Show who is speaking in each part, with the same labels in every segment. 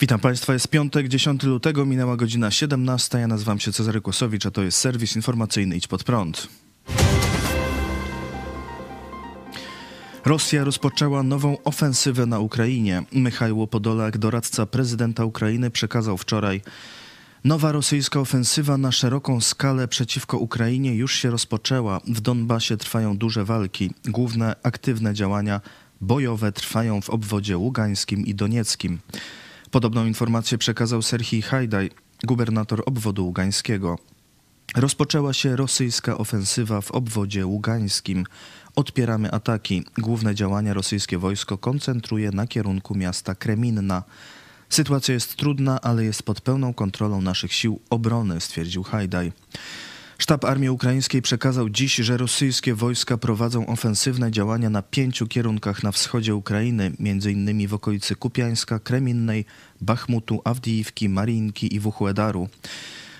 Speaker 1: Witam Państwa, jest piątek, 10 lutego, minęła godzina 17. Ja nazywam się Cezary Kłosowicz, a to jest serwis informacyjny Idź Pod Prąd. Rosja rozpoczęła nową ofensywę na Ukrainie. Michał Podolak, doradca prezydenta Ukrainy, przekazał wczoraj Nowa rosyjska ofensywa na szeroką skalę przeciwko Ukrainie już się rozpoczęła. W Donbasie trwają duże walki. Główne aktywne działania bojowe trwają w obwodzie ługańskim i donieckim. Podobną informację przekazał Serhii Hajdaj, gubernator obwodu ługańskiego. Rozpoczęła się rosyjska ofensywa w obwodzie ługańskim. Odpieramy ataki. Główne działania rosyjskie wojsko koncentruje na kierunku miasta Kreminna. Sytuacja jest trudna, ale jest pod pełną kontrolą naszych sił obrony, stwierdził Hajdaj. Sztab Armii Ukraińskiej przekazał dziś, że rosyjskie wojska prowadzą ofensywne działania na pięciu kierunkach na wschodzie Ukrainy, m.in. w okolicy Kupiańska, Kreminnej, Bachmutu, Awdijiwki, Marinki i Wuchłedaru.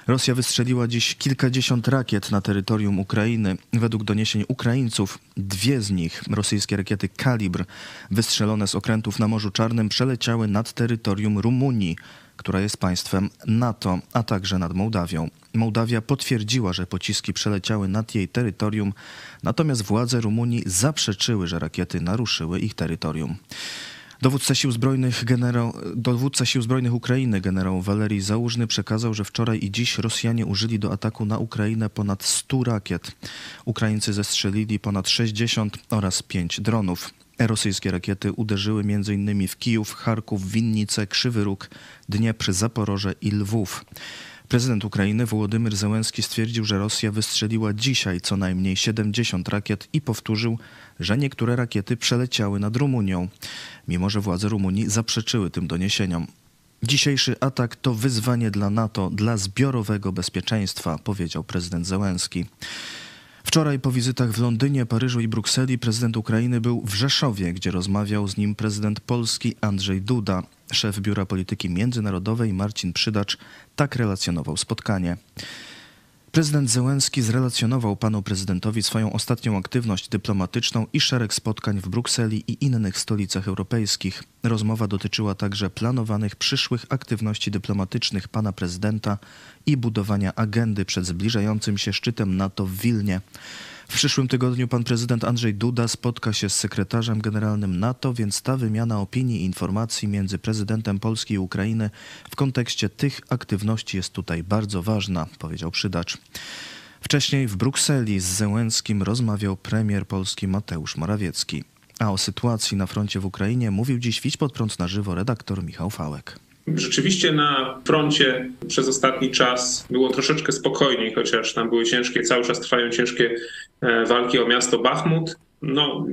Speaker 1: Rosja wystrzeliła dziś kilkadziesiąt rakiet na terytorium Ukrainy. Według doniesień Ukraińców, dwie z nich, rosyjskie rakiety Kalibr, wystrzelone z okrętów na Morzu Czarnym, przeleciały nad terytorium Rumunii, która jest państwem NATO, a także nad Mołdawią. Mołdawia potwierdziła, że pociski przeleciały nad jej terytorium, natomiast władze Rumunii zaprzeczyły, że rakiety naruszyły ich terytorium. Dowódca sił zbrojnych, generał, dowódca sił zbrojnych Ukrainy, generał Walerii Załużny, przekazał, że wczoraj i dziś Rosjanie użyli do ataku na Ukrainę ponad 100 rakiet. Ukraińcy zestrzelili ponad 60 oraz 5 dronów. Rosyjskie rakiety uderzyły m.in. w Kijów, Charków, Winnice, Krzywy Róg, Dniepr, Zaporoże i Lwów. Prezydent Ukrainy Wołodymyr Zełenski stwierdził, że Rosja wystrzeliła dzisiaj co najmniej 70 rakiet i powtórzył, że niektóre rakiety przeleciały nad Rumunią, mimo że władze Rumunii zaprzeczyły tym doniesieniom. Dzisiejszy atak to wyzwanie dla NATO, dla zbiorowego bezpieczeństwa, powiedział prezydent Zełenski. Wczoraj po wizytach w Londynie, Paryżu i Brukseli prezydent Ukrainy był w Rzeszowie, gdzie rozmawiał z nim prezydent Polski Andrzej Duda. Szef Biura Polityki Międzynarodowej Marcin Przydacz tak relacjonował spotkanie. Prezydent Zełenski zrelacjonował panu prezydentowi swoją ostatnią aktywność dyplomatyczną i szereg spotkań w Brukseli i innych stolicach europejskich. Rozmowa dotyczyła także planowanych przyszłych aktywności dyplomatycznych pana prezydenta i budowania agendy przed zbliżającym się szczytem NATO w Wilnie. W przyszłym tygodniu pan prezydent Andrzej Duda spotka się z sekretarzem generalnym NATO, więc ta wymiana opinii i informacji między prezydentem Polski i Ukrainy w kontekście tych aktywności jest tutaj bardzo ważna, powiedział przydacz. Wcześniej w Brukseli z Zełenskim rozmawiał premier Polski Mateusz Morawiecki. A o sytuacji na froncie w Ukrainie mówił dziś Widź pod prąd na żywo redaktor Michał Fałek.
Speaker 2: Rzeczywiście na froncie przez ostatni czas było troszeczkę spokojniej, chociaż tam były ciężkie, cały czas trwają ciężkie e, walki o miasto Bachmut. No,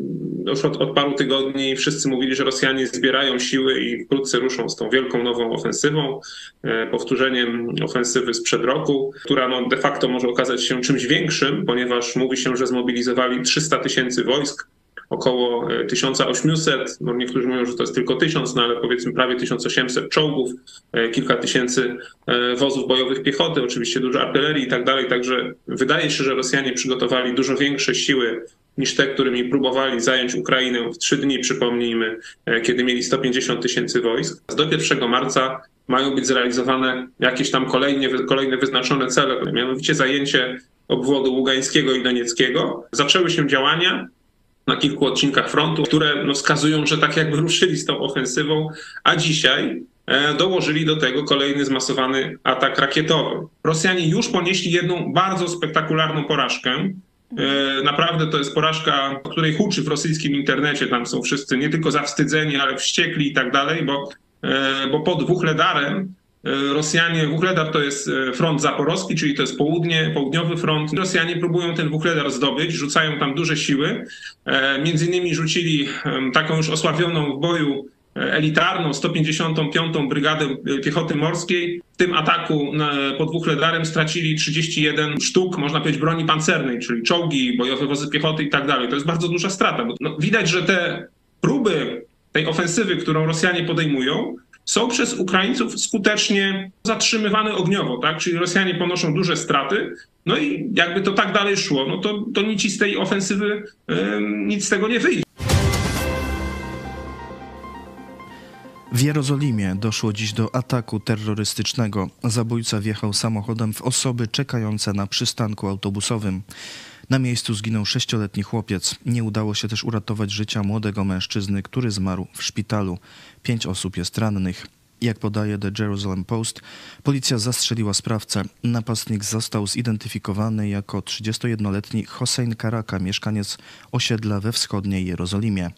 Speaker 2: już od, od, paru tygodni wszyscy mówili, że Rosjanie zbierają siły i wkrótce ruszą z tą wielką nową ofensywą, e, powtórzeniem ofensywy sprzed roku, która no de facto może okazać się czymś większym, ponieważ mówi się, że zmobilizowali 300 tysięcy wojsk około 1800, e, no niektórzy mówią, że to jest tylko 1000, no ale powiedzmy prawie 1800 czołgów, e, kilka tysięcy e, wozów bojowych piechoty, oczywiście dużo artylerii i tak dalej, także wydaje się, że Rosjanie przygotowali dużo większe siły niż te, którymi próbowali zająć Ukrainę w trzy dni, przypomnijmy, kiedy mieli 150 tysięcy wojsk. Do 1 marca mają być zrealizowane jakieś tam kolejne, kolejne wyznaczone cele, mianowicie zajęcie obwodu ługańskiego i donieckiego. Zaczęły się działania, na kilku odcinkach frontu, które no, wskazują, że tak jakby ruszyli z tą ofensywą, a dzisiaj e, dołożyli do tego kolejny zmasowany atak rakietowy. Rosjanie już ponieśli jedną bardzo spektakularną porażkę. E, naprawdę to jest porażka, o której huczy w rosyjskim internecie. Tam są wszyscy nie tylko zawstydzeni, ale wściekli i tak dalej, bo, e, bo pod Wuchledarem E, Rosjanie, Wuchledar to jest e, front zaporowski, czyli to jest południe, południowy front. Rosjanie próbują ten Wuchledar zdobyć, rzucają tam duże siły. E, między innymi rzucili taką już osławioną w boju elitarną 155. Brygadę Piechoty Morskiej. W tym ataku pod Wuchledarem stracili 31 sztuk, można powiedzieć, broni pancernej, czyli czołgi, bojowe wozy piechoty i tak dalej. To jest bardzo duża strata. Bo no, widać, że te próby tej ofensywy, którą Rosjanie podejmują, są przez Ukraińców skutecznie zatrzymywane ogniowo, tak? Czyli Rosjanie ponoszą duże straty, no i jakby to tak dalej szło, no to, to nic z tej ofensywy, nic z tego nie wyjdzie.
Speaker 1: W Jerozolimie doszło dziś do ataku terrorystycznego. Zabójca wjechał samochodem w osoby czekające na przystanku autobusowym. Na miejscu zginął sześcioletni chłopiec. Nie udało się też uratować życia młodego mężczyzny, który zmarł w szpitalu. Pięć osób jest rannych. Jak podaje The Jerusalem Post, policja zastrzeliła sprawcę. Napastnik został zidentyfikowany jako 31-letni Hossein Karaka, mieszkaniec osiedla we wschodniej Jerozolimie.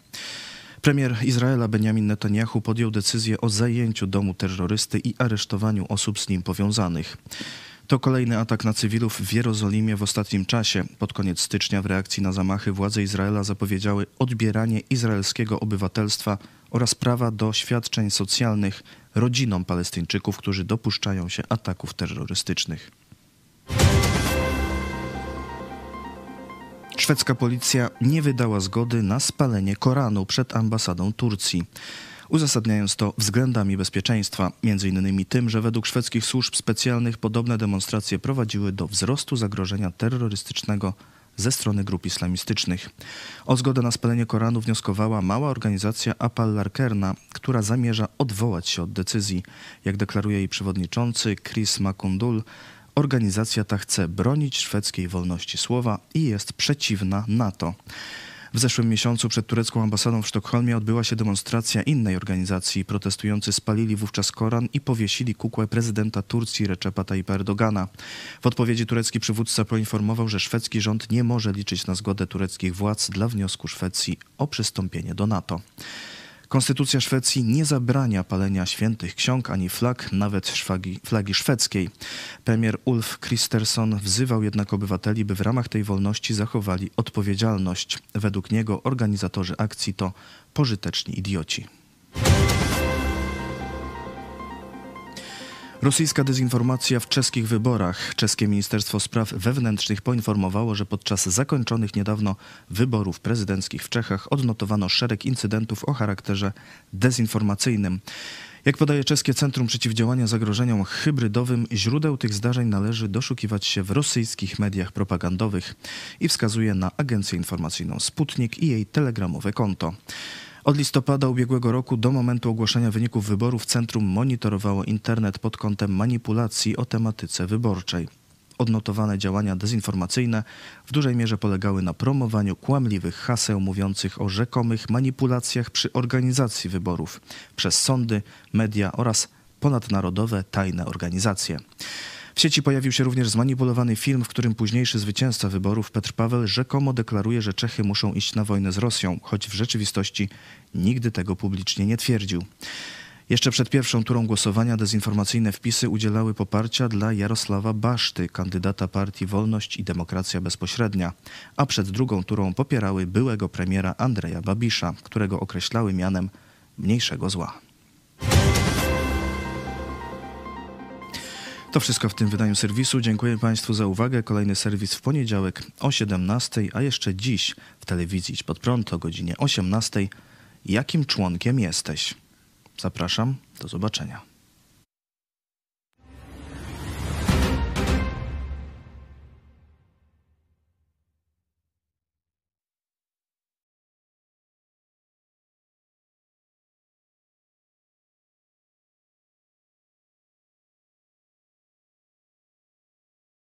Speaker 1: Premier Izraela Benjamin Netanyahu podjął decyzję o zajęciu domu terrorysty i aresztowaniu osób z nim powiązanych. To kolejny atak na cywilów w Jerozolimie w ostatnim czasie. Pod koniec stycznia w reakcji na zamachy władze Izraela zapowiedziały odbieranie izraelskiego obywatelstwa oraz prawa do świadczeń socjalnych rodzinom Palestyńczyków, którzy dopuszczają się ataków terrorystycznych. Szwedzka policja nie wydała zgody na spalenie Koranu przed ambasadą Turcji. Uzasadniając to względami bezpieczeństwa, m.in. tym, że według szwedzkich służb specjalnych podobne demonstracje prowadziły do wzrostu zagrożenia terrorystycznego ze strony grup islamistycznych. O zgodę na spalenie Koranu wnioskowała mała organizacja Apal Larkerna, która zamierza odwołać się od decyzji. Jak deklaruje jej przewodniczący Chris Makundul, organizacja ta chce bronić szwedzkiej wolności słowa i jest przeciwna NATO. W zeszłym miesiącu przed turecką ambasadą w Sztokholmie odbyła się demonstracja innej organizacji. Protestujący spalili wówczas Koran i powiesili kukłę prezydenta Turcji Recepa Tayyipa Erdogana. W odpowiedzi turecki przywódca poinformował, że szwedzki rząd nie może liczyć na zgodę tureckich władz dla wniosku Szwecji o przystąpienie do NATO. Konstytucja Szwecji nie zabrania palenia świętych ksiąg ani flag, nawet szwagi, flagi szwedzkiej. Premier Ulf Kristersson wzywał jednak obywateli, by w ramach tej wolności zachowali odpowiedzialność. Według niego organizatorzy akcji to pożyteczni idioci. Rosyjska dezinformacja w czeskich wyborach. Czeskie Ministerstwo Spraw Wewnętrznych poinformowało, że podczas zakończonych niedawno wyborów prezydenckich w Czechach odnotowano szereg incydentów o charakterze dezinformacyjnym. Jak podaje czeskie Centrum Przeciwdziałania Zagrożeniom Hybrydowym, źródeł tych zdarzeń należy doszukiwać się w rosyjskich mediach propagandowych i wskazuje na agencję informacyjną Sputnik i jej telegramowe konto. Od listopada ubiegłego roku do momentu ogłoszenia wyników wyborów centrum monitorowało internet pod kątem manipulacji o tematyce wyborczej. Odnotowane działania dezinformacyjne w dużej mierze polegały na promowaniu kłamliwych haseł mówiących o rzekomych manipulacjach przy organizacji wyborów przez sądy, media oraz ponadnarodowe tajne organizacje. W sieci pojawił się również zmanipulowany film, w którym późniejszy zwycięzca wyborów Petr Paweł rzekomo deklaruje, że Czechy muszą iść na wojnę z Rosją, choć w rzeczywistości nigdy tego publicznie nie twierdził. Jeszcze przed pierwszą turą głosowania dezinformacyjne wpisy udzielały poparcia dla Jarosława Baszty, kandydata partii Wolność i Demokracja Bezpośrednia, a przed drugą turą popierały byłego premiera Andrzeja Babisza, którego określały mianem mniejszego zła. To wszystko w tym wydaniu serwisu. Dziękuję Państwu za uwagę. Kolejny serwis w poniedziałek o 17, a jeszcze dziś w telewizji Idź Pod Prąd o godzinie 18. Jakim członkiem jesteś? Zapraszam, do zobaczenia.